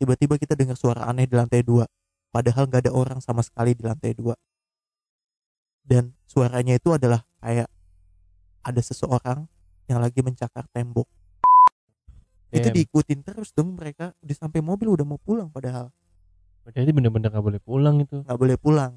tiba-tiba kita dengar suara aneh di lantai dua. Padahal nggak ada orang sama sekali di lantai dua. Dan suaranya itu adalah kayak ada seseorang yang lagi mencakar tembok. Itu Damn. diikutin terus dong mereka. Udah sampai mobil udah mau pulang padahal. Berarti bener-bener gak boleh pulang itu. nggak boleh pulang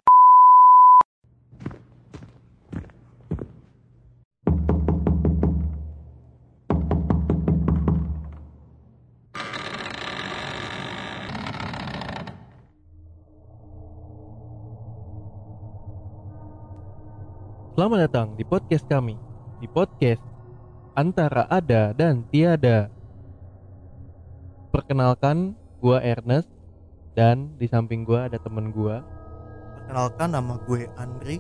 Selamat datang di podcast kami. Di podcast antara ada dan tiada. Perkenalkan, gua Ernest dan di samping gua ada temen gua perkenalkan nama gue Andri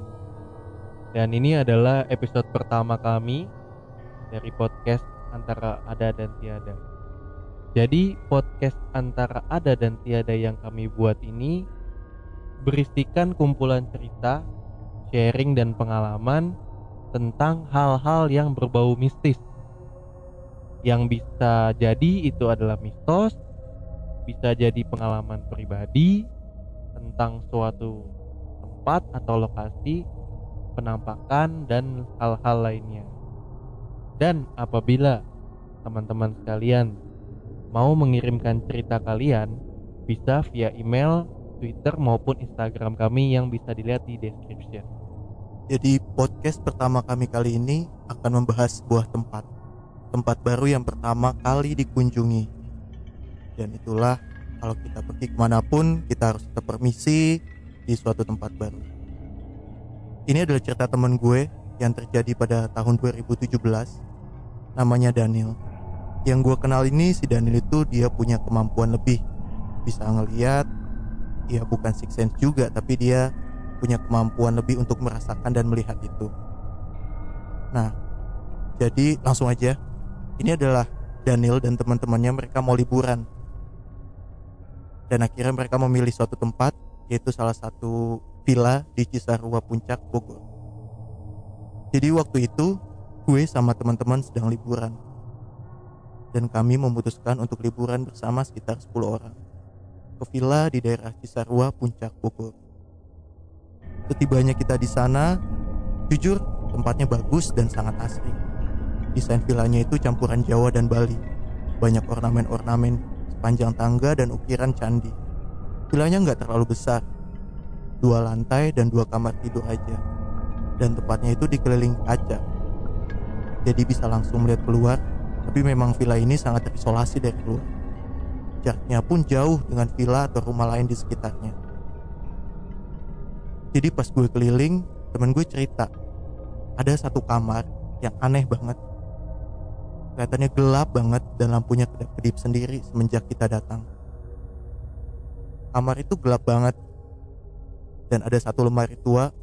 dan ini adalah episode pertama kami dari podcast antara ada dan tiada. Jadi podcast antara ada dan tiada yang kami buat ini berisikan kumpulan cerita, sharing dan pengalaman tentang hal-hal yang berbau mistis. Yang bisa jadi itu adalah mistos, bisa jadi pengalaman pribadi tentang suatu tempat atau lokasi penampakan dan hal-hal lainnya. Dan apabila teman-teman sekalian mau mengirimkan cerita kalian, bisa via email, Twitter maupun Instagram kami yang bisa dilihat di description. Jadi podcast pertama kami kali ini akan membahas sebuah tempat. Tempat baru yang pertama kali dikunjungi. Dan itulah kalau kita pergi ke mana pun kita harus tetap permisi di suatu tempat baru. Ini adalah cerita teman gue yang terjadi pada tahun 2017 Namanya Daniel. Yang gue kenal ini si Daniel itu dia punya kemampuan lebih. Bisa ngeliat Ya bukan six sense juga tapi dia punya kemampuan lebih untuk merasakan dan melihat itu. Nah, jadi langsung aja. Ini adalah Daniel dan teman-temannya mereka mau liburan. Dan akhirnya mereka memilih suatu tempat yaitu salah satu villa di Cisarua Puncak Bogor. Jadi waktu itu gue sama teman-teman sedang liburan. Dan kami memutuskan untuk liburan bersama sekitar 10 orang ke villa di daerah Cisarua Puncak Bogor. Setibanya kita di sana, jujur tempatnya bagus dan sangat asri. Desain villanya itu campuran Jawa dan Bali. Banyak ornamen-ornamen sepanjang tangga dan ukiran candi. Villanya nggak terlalu besar, dua lantai dan dua kamar tidur aja. Dan tempatnya itu dikelilingi kaca. Jadi bisa langsung melihat keluar, tapi memang villa ini sangat terisolasi dari luar. Jaraknya pun jauh dengan villa atau rumah lain di sekitarnya. Jadi pas gue keliling, temen gue cerita ada satu kamar yang aneh banget. Kelihatannya gelap banget dan lampunya kedap-kedip sendiri semenjak kita datang. Kamar itu gelap banget dan ada satu lemari tua.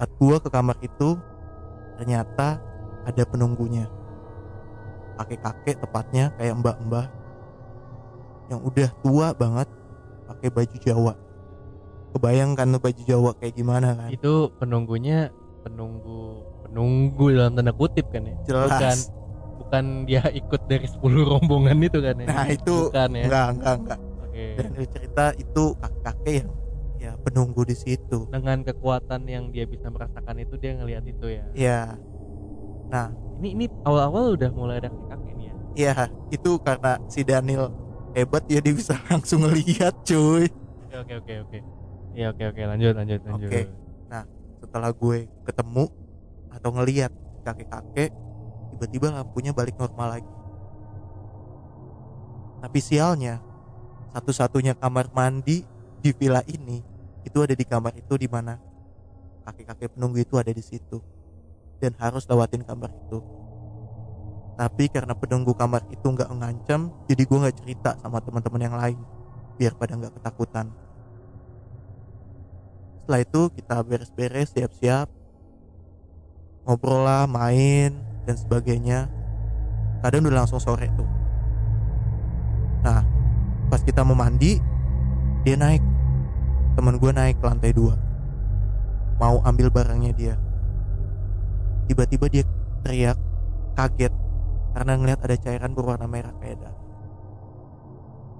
Saat gue ke kamar itu, ternyata ada penunggunya. Kakek-kakek tepatnya kayak mbak-mbak yang udah tua banget pakai baju Jawa kebayangkan tuh baju Jawa kayak gimana kan Itu penunggunya penunggu penunggu dalam tanda kutip kan ya. jelas Bukan bukan dia ikut dari 10 rombongan itu kan ya. nah itu bukan ya. enggak enggak enggak Oke. dan cerita itu kakek-kakek yang ya penunggu di situ Dengan kekuatan yang dia bisa merasakan itu dia ngelihat itu ya. ya nah Ini ini awal-awal udah mulai ada kakek nih ya. ya itu karena si Daniel hebat ya dia bisa langsung ngelihat cuy Oke oke oke oke. Iya oke oke lanjut lanjut lanjut. Oke. setelah gue ketemu atau ngelihat kakek-kakek tiba-tiba lampunya balik normal lagi tapi sialnya satu-satunya kamar mandi di villa ini itu ada di kamar itu di mana kakek-kakek penunggu itu ada di situ dan harus lewatin kamar itu tapi karena penunggu kamar itu nggak ngancam jadi gue nggak cerita sama teman-teman yang lain biar pada nggak ketakutan setelah itu kita beres-beres siap-siap. Ngobrol lah main dan sebagainya. Kadang udah langsung sore tuh. Nah pas kita mau mandi dia naik. Teman gue naik ke lantai dua. Mau ambil barangnya dia. Tiba-tiba dia teriak kaget karena ngeliat ada cairan berwarna merah kayak darah.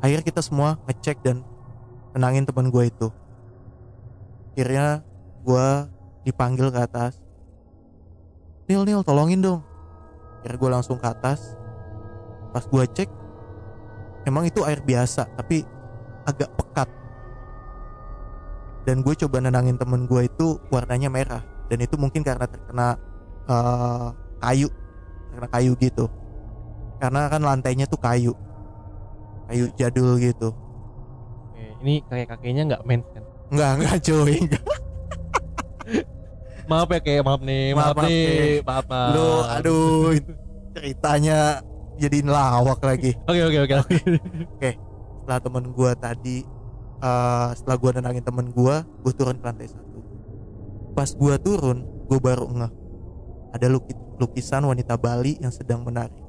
Akhirnya kita semua ngecek dan tenangin teman gue itu akhirnya gue dipanggil ke atas. Nil Nil tolongin dong. Akhirnya gue langsung ke atas. Pas gue cek emang itu air biasa tapi agak pekat. Dan gue coba nenangin temen gue itu warnanya merah. Dan itu mungkin karena terkena uh, kayu. Terkena kayu gitu. Karena kan lantainya tuh kayu. Kayu jadul gitu. Ini kakek kakeknya nggak mens kan Enggak, enggak cuy. Maaf ya kayak maaf nih Maaf, maaf, maaf, nih. Maaf maaf Lu aduh ceritanya jadiin lawak lagi. Oke oke oke. Oke. Setelah temen gue tadi eh, setelah gue nenangin temen gue gue turun ke lantai satu. Pas gue turun gue baru ngeh. Ada luki- lukisan wanita Bali yang sedang menari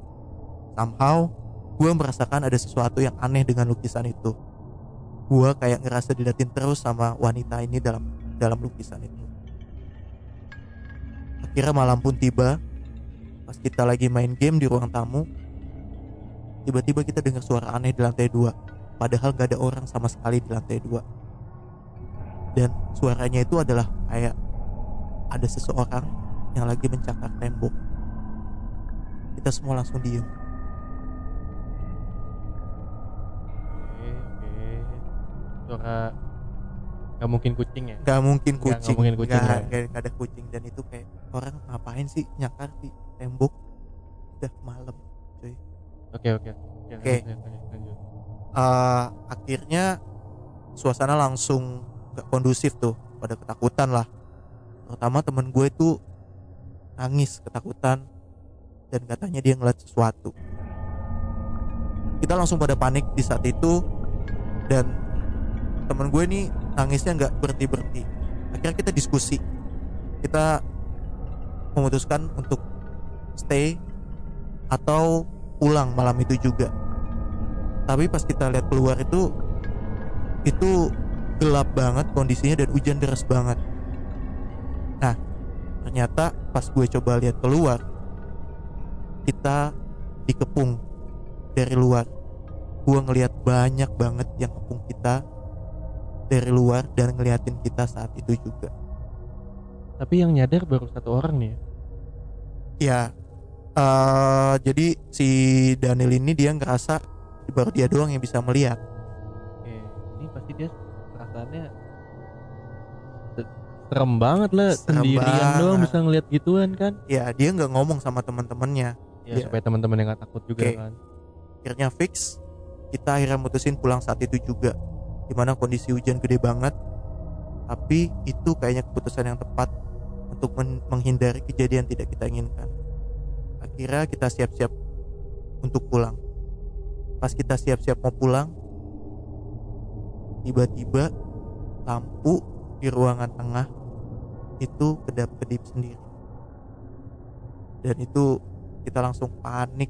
somehow gue merasakan ada sesuatu yang aneh dengan lukisan itu gue kayak ngerasa didatin terus sama wanita ini dalam dalam lukisan itu. Akhirnya malam pun tiba pas kita lagi main game di ruang tamu tiba-tiba kita dengar suara aneh di lantai dua padahal gak ada orang sama sekali di lantai dua. Dan suaranya itu adalah kayak ada seseorang yang lagi mencakar tembok. Kita semua langsung diem suara nggak mungkin kucing ya? Gak mungkin Nggak- nggak kucing. mungkin kucing, Nggak- ya. nggak- nggak ada kucing. Dan itu kayak orang ngapain sih nyakar di tembok? Udah malam cuy. Oke oke. Oke. Eh, akhirnya suasana langsung gak kondusif tuh. Pada ketakutan lah. Terutama temen gue tuh nangis ketakutan. Dan katanya dia ngeliat sesuatu. Kita langsung pada panik di saat itu. Dan temen gue nih nangisnya nggak berhenti berhenti akhirnya kita diskusi. Kita memutuskan untuk stay atau pulang malam itu juga. Tapi pas kita lihat keluar itu itu gelap banget kondisinya dan hujan deras banget. Nah ternyata pas gue coba lihat keluar kita dikepung dari luar. Gue ngelihat banyak banget yang kepung kita dari luar dan ngeliatin kita saat itu juga tapi yang nyadar baru satu orang nih ya? ya eh, jadi si Daniel ini dia ngerasa baru dia doang yang bisa melihat Oke, ini pasti dia perasaannya se- serem banget lah Serem sendirian doang banget. bisa ngeliat gituan kan ya dia nggak ngomong sama teman-temannya ya Iya. supaya teman-teman yang gak takut juga Oke. kan akhirnya fix kita akhirnya mutusin pulang saat itu juga di mana kondisi hujan gede banget. Tapi itu kayaknya keputusan yang tepat untuk men- menghindari kejadian tidak kita inginkan. Akhirnya kita siap-siap untuk pulang. Pas kita siap-siap mau pulang tiba-tiba lampu di ruangan tengah itu kedap-kedip sendiri. Dan itu kita langsung panik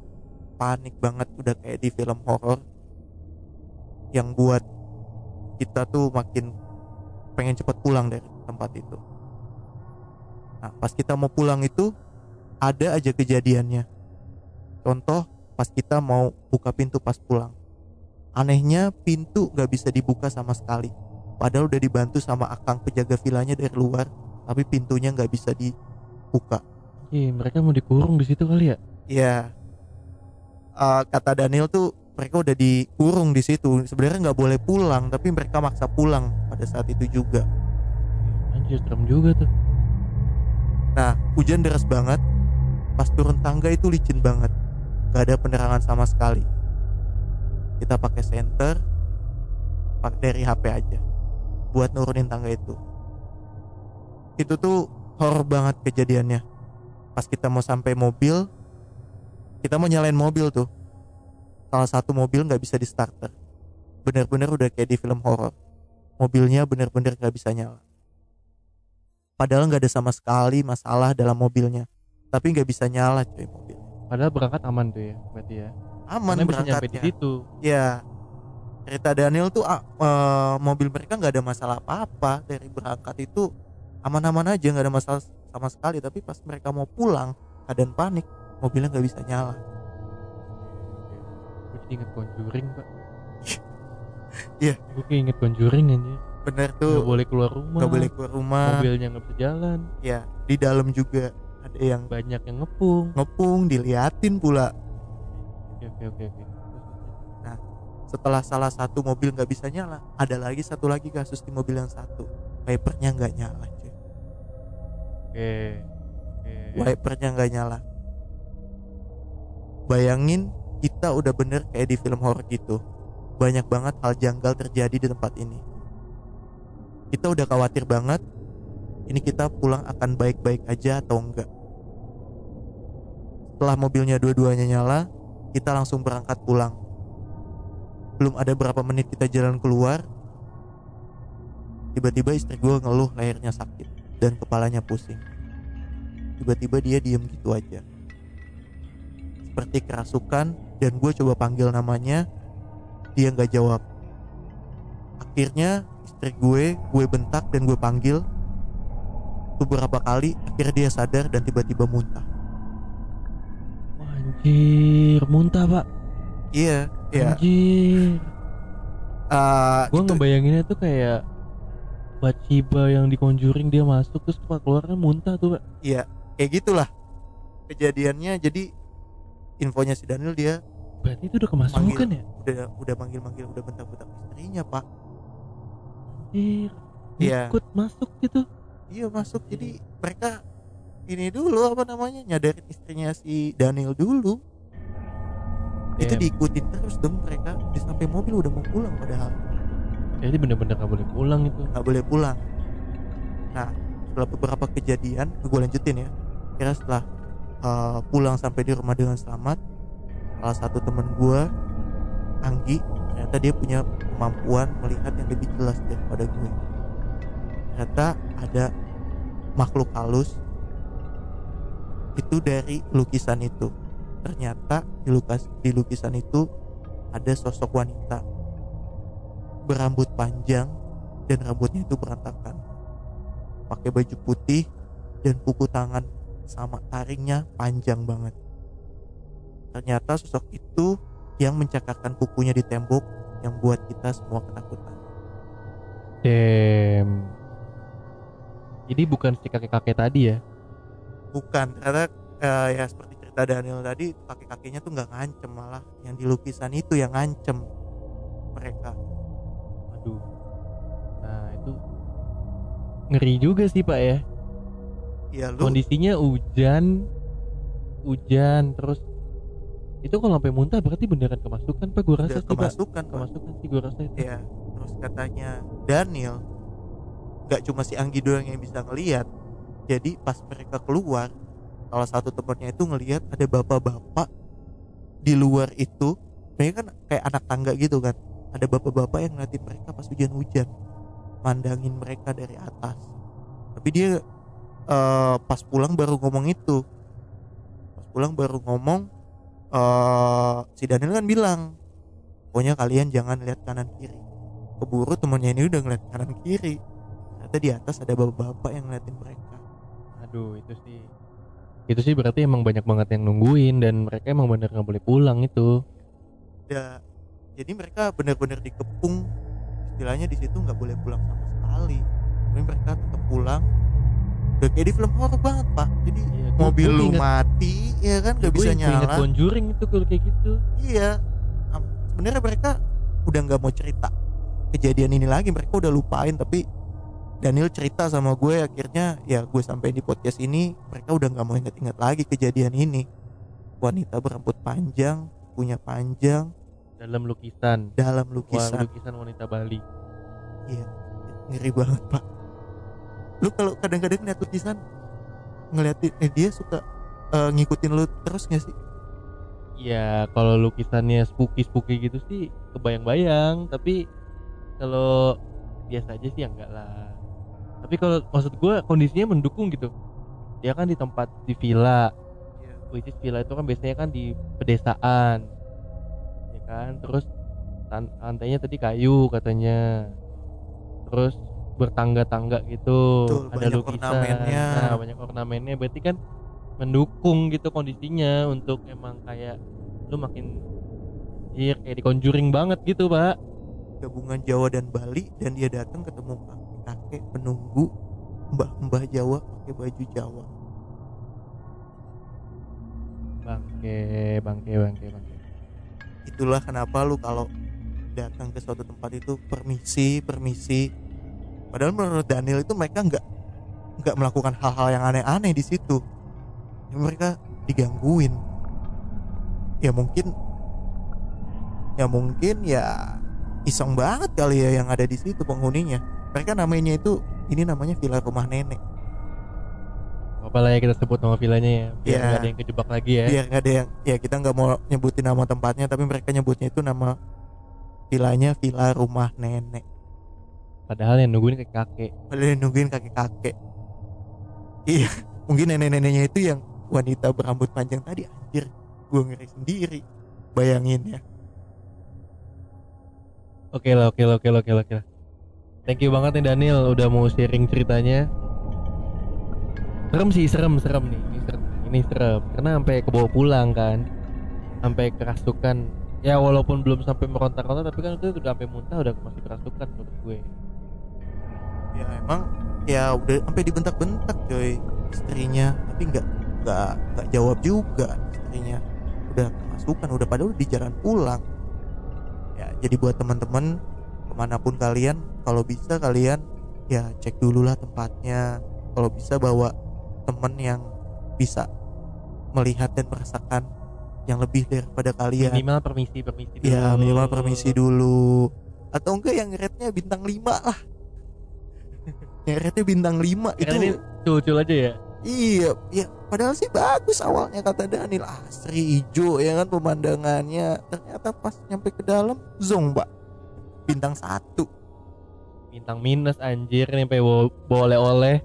panik banget. Udah kayak di film horor yang buat kita tuh makin pengen cepet pulang dari tempat itu. Nah, pas kita mau pulang itu ada aja kejadiannya. Contoh pas kita mau buka pintu pas pulang. Anehnya pintu gak bisa dibuka sama sekali. Padahal udah dibantu sama akang penjaga vilanya dari luar, tapi pintunya nggak bisa dibuka. Iya, mereka mau dikurung di situ kali ya Ya, Eh, kata Daniel tuh mereka udah dikurung di situ. Sebenarnya nggak boleh pulang, tapi mereka maksa pulang pada saat itu juga. anjir serem juga tuh Nah, hujan deras banget. Pas turun tangga itu licin banget. Gak ada penerangan sama sekali. Kita pakai senter, pakai dari HP aja, buat nurunin tangga itu. Itu tuh horor banget kejadiannya. Pas kita mau sampai mobil, kita mau nyalain mobil tuh. Salah satu mobil nggak bisa di starter. Bener-bener udah kayak di film horor. Mobilnya bener-bener nggak bisa nyala. Padahal nggak ada sama sekali masalah dalam mobilnya. Tapi nggak bisa nyala cuy mobil. padahal berangkat aman tuh ya berarti ya Aman Karena bisa nyampe di berangkatnya. situ Ya. Cerita Daniel tuh eh, mobil mereka nggak ada masalah apa-apa dari berangkat itu aman-aman aja nggak ada masalah sama sekali. Tapi pas mereka mau pulang keadaan panik mobilnya nggak bisa nyala. Gue inget conjuring pak. Iya. gue kayak inget Conjuring aja bener nggak tuh boleh keluar rumah. Nggak boleh keluar rumah. Mobilnya nggak bisa jalan. Ya di dalam juga ada yang banyak yang ngepung. ngepung diliatin pula. Oke oke oke oke. Setelah salah satu mobil nggak bisa nyala ada lagi satu lagi kasus di mobil yang satu. Wipernya nggak nyala cuy. Oke oke. Wipernya nggak nyala. Bayangin kita udah bener kayak di film horor gitu. Banyak banget hal janggal terjadi di tempat ini. Kita udah khawatir banget ini kita pulang akan baik-baik aja atau enggak. Setelah mobilnya dua-duanya nyala kita langsung berangkat pulang. Belum ada berapa menit kita jalan keluar tiba-tiba istri gue ngeluh lehernya sakit dan kepalanya pusing. Tiba-tiba dia diem gitu aja seperti kerasukan dan gue coba panggil namanya dia nggak jawab. Akhirnya istri gue gue bentak dan gue panggil. Beberapa kali akhirnya dia sadar dan tiba-tiba muntah. Anjir muntah pak. Iya iya. Anjir. Eh, gue itu- ngebayanginnya tuh kayak Bathsheba yang di Conjuring dia masuk terus keluarnya muntah tuh pak. Iya kayak gitulah kejadiannya. Jadi infonya si Daniel dia berarti itu udah kemasukan ya? udah udah manggil-manggil udah bentak-bentak istrinya pak. Anjir Iya. ikut masuk gitu. Iya masuk. Jadi mereka ini dulu apa namanya nyadarin istrinya si Daniel dulu. Itu Damn. diikutin terus dong mereka. Di sampai mobil udah mau pulang padahal. Jadi bener-bener gak boleh pulang itu. Nggak boleh pulang. Nah setelah beberapa kejadian gue lanjutin ya. Kira setelah uh, pulang sampai di rumah dengan selamat. Salah satu temen gue Anggi ternyata dia punya kemampuan melihat yang lebih jelas daripada gue ternyata ada makhluk halus itu dari lukisan itu. Ternyata di lukas di lukisan itu ada sosok wanita. Berambut panjang dan rambutnya itu berantakan. Pakai baju putih dan kuku tangan sama taringnya panjang banget ternyata sosok itu yang mencakarkan kukunya di tembok yang buat kita semua ketakutan Damn. Jadi bukan si kakek-kakek tadi ya? bukan ternyata eh, ya seperti cerita Daniel tadi kakek kakeknya tuh nggak ngancem malah yang di lukisan itu yang ngancem mereka Aduh. Nah itu ngeri juga sih pak ya. Ya lu Kondisinya hujan, hujan terus itu kalau sampai muntah berarti beneran kemasukan pak? Gue rasa udah sih pak. kemasukan Pak. Kemasukan sih gue rasa itu. ya terus katanya Daniel nggak cuma si Anggi doang yang bisa ngelihat jadi pas mereka keluar salah satu temannya itu ngelihat ada bapak-bapak di luar itu. Mereka kan kayak anak tangga gitu kan. Ada bapak-bapak yang ngeliatin mereka pas hujan-hujan. Mandangin mereka dari atas. Tapi dia eh, pas pulang baru ngomong itu. Pas pulang baru ngomong eh si Daniel kan bilang pokoknya kalian jangan lihat kanan kiri. Keburu temennya ini udah ngeliat kanan kiri. Ternyata di atas ada bapak-bapak yang ngeliatin mereka. Aduh itu sih. Itu sih berarti emang banyak banget yang nungguin dan mereka emang bener nggak boleh pulang itu. Ya, jadi mereka benar-benar dikepung. Istilahnya di situ nggak boleh pulang sama sekali. Tapi mereka tetap pulang Udah kayak di film horor banget pak. Jadi Iya, gua- mobil lu inget- mati ya kan? Nggak Gue bisa inget nyala. Conjuring itu kalau kayak gitu. iya. Sebenarnya mereka udah nggak mau cerita kejadian ini lagi. Mereka udah lupain tapi Daniel cerita sama gue akhirnya ya gue sampai di podcast ini mereka udah nggak mau inget-inget lagi kejadian ini. Wanita berambut panjang punya panjang. Dalam lukisan. dalam Wah, lukisan lukisan wanita Bali. iya ngeri banget pak lu kalau kadang-kadang lihat lukisan ngeliatin eh dia suka eh, ngikutin lu terus gak sih Ya kalau lukisannya spooky spooky gitu sih kebayang-bayang, tapi kalau biasa aja sih ya enggak lah. Tapi kalau maksud gue kondisinya mendukung gitu. Dia kan di tempat di villa, Iya. which is villa itu kan biasanya kan di pedesaan, ya kan. Terus lantainya tadi kayu katanya, terus bertangga-tangga gitu, Betul, ada banyak lukisan, ornamennya. nah banyak ornamennya, berarti kan mendukung gitu kondisinya untuk emang kayak lu makin iya kayak di conjuring banget gitu pak. Gabungan Jawa dan Bali dan dia datang ketemu kakek penunggu mbah-mbah Jawa pakai baju Jawa. Bangke bangke bangke bangke. Itulah kenapa lu kalau datang ke suatu tempat itu permisi permisi padahal menurut Daniel itu mereka nggak nggak melakukan hal-hal yang aneh-aneh di situ. Ya, mereka digangguin. Ya mungkin ya mungkin ya iseng banget kali ya yang ada di situ penghuninya. Mereka namanya itu ini namanya villa rumah nenek. Apa lah ya kita sebut nama villanya ya biar Iya. nggak ada yang kejebak lagi ya. Biar nggak ada yang ya kita nggak mau nyebutin nama tempatnya tapi mereka nyebutnya itu nama villanya villa rumah nenek padahal yang nungguin kayak kakek. Padahal yang nungguin kakek-kakek Iya Mungkin nenek-neneknya itu yang Wanita berambut panjang tadi Anjir. Gue ngeri sendiri Bayangin ya oke lah oke lah oke lah oke lah oke lah. Thank you banget nih Daniel udah mau sharing ceritanya. Serem sih serem serem nih. Ini serem ini serem. Karena sampai kebawa pulang kan. Sampai kerasukan. Ya walaupun belum sampai meronta-ronta tapi kan itu udah sampai muntah udah masih kerasukan menurut gue Ya emang Ya udah sampai dibentak-bentak coy Istrinya. Tapi nggak nggak nggak jawab juga Istrinya. Udah kemasukan Udah padahal di jalan pulang. Ya jadi buat teman-teman Ke mana pun kalian Kalau bisa kalian Ya cek dulu lah tempatnya. Kalau bisa bawa temen yang Bisa Melihat dan merasakan Yang lebih daripada kalian. Minimal permisi permisi dulu. Ya minimal permisi dulu. Atau enggak yang rate-nya bintang 5 lah Rate-nya bintang 5 Karena itu. ini cul-cul aja ya? Iya ya Padahal sih bagus awalnya kata Daniel. Asri hijau ya kan pemandangannya. Ternyata pas nyampe ke dalam Zong mbak. Bintang satu. Bintang minus anjir bawa bawa oleh-oleh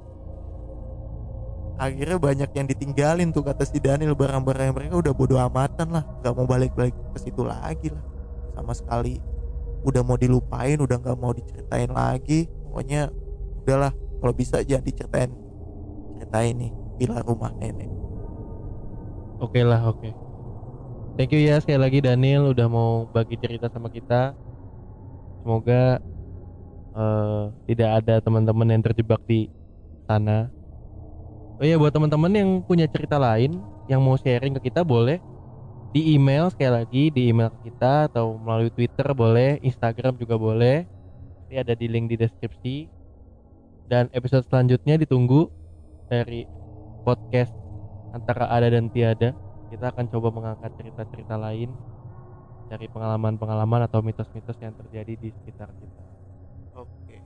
Akhirnya banyak yang ditinggalin tuh kata si Daniel. Barang-barang mereka udah bodo amatan lah. Gak mau balik-balik ke situ lagi lah. Sama sekali Udah mau dilupain Udah gak mau diceritain lagi. Pokoknya udahlah Kalau bisa jangan diceritain Ceritain nih Villa rumah nenek Oke lah, oke. Thank you ya sekali lagi Daniel udah mau bagi cerita sama kita. Semoga eh, tidak ada teman-teman yang terjebak di sana. Oh iya buat teman-teman yang punya cerita lain yang mau sharing ke kita boleh di email sekali lagi di email kita atau melalui Twitter boleh, Instagram juga boleh. Nanti ada di link di deskripsi. Dan episode selanjutnya ditunggu dari podcast antara ada dan tiada. Kita akan coba mengangkat cerita-cerita lain dari pengalaman-pengalaman atau mitos-mitos yang terjadi di sekitar kita. Oke.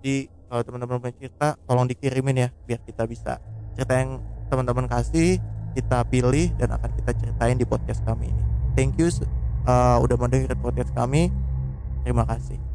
Jadi kalau teman-teman punya cerita Tolong dikirimin ya Biar kita bisa Cerita yang teman-teman kasih Kita pilih Dan akan kita ceritain di podcast kami ini. Thank you uh, Udah mendengar podcast kami. Terima kasih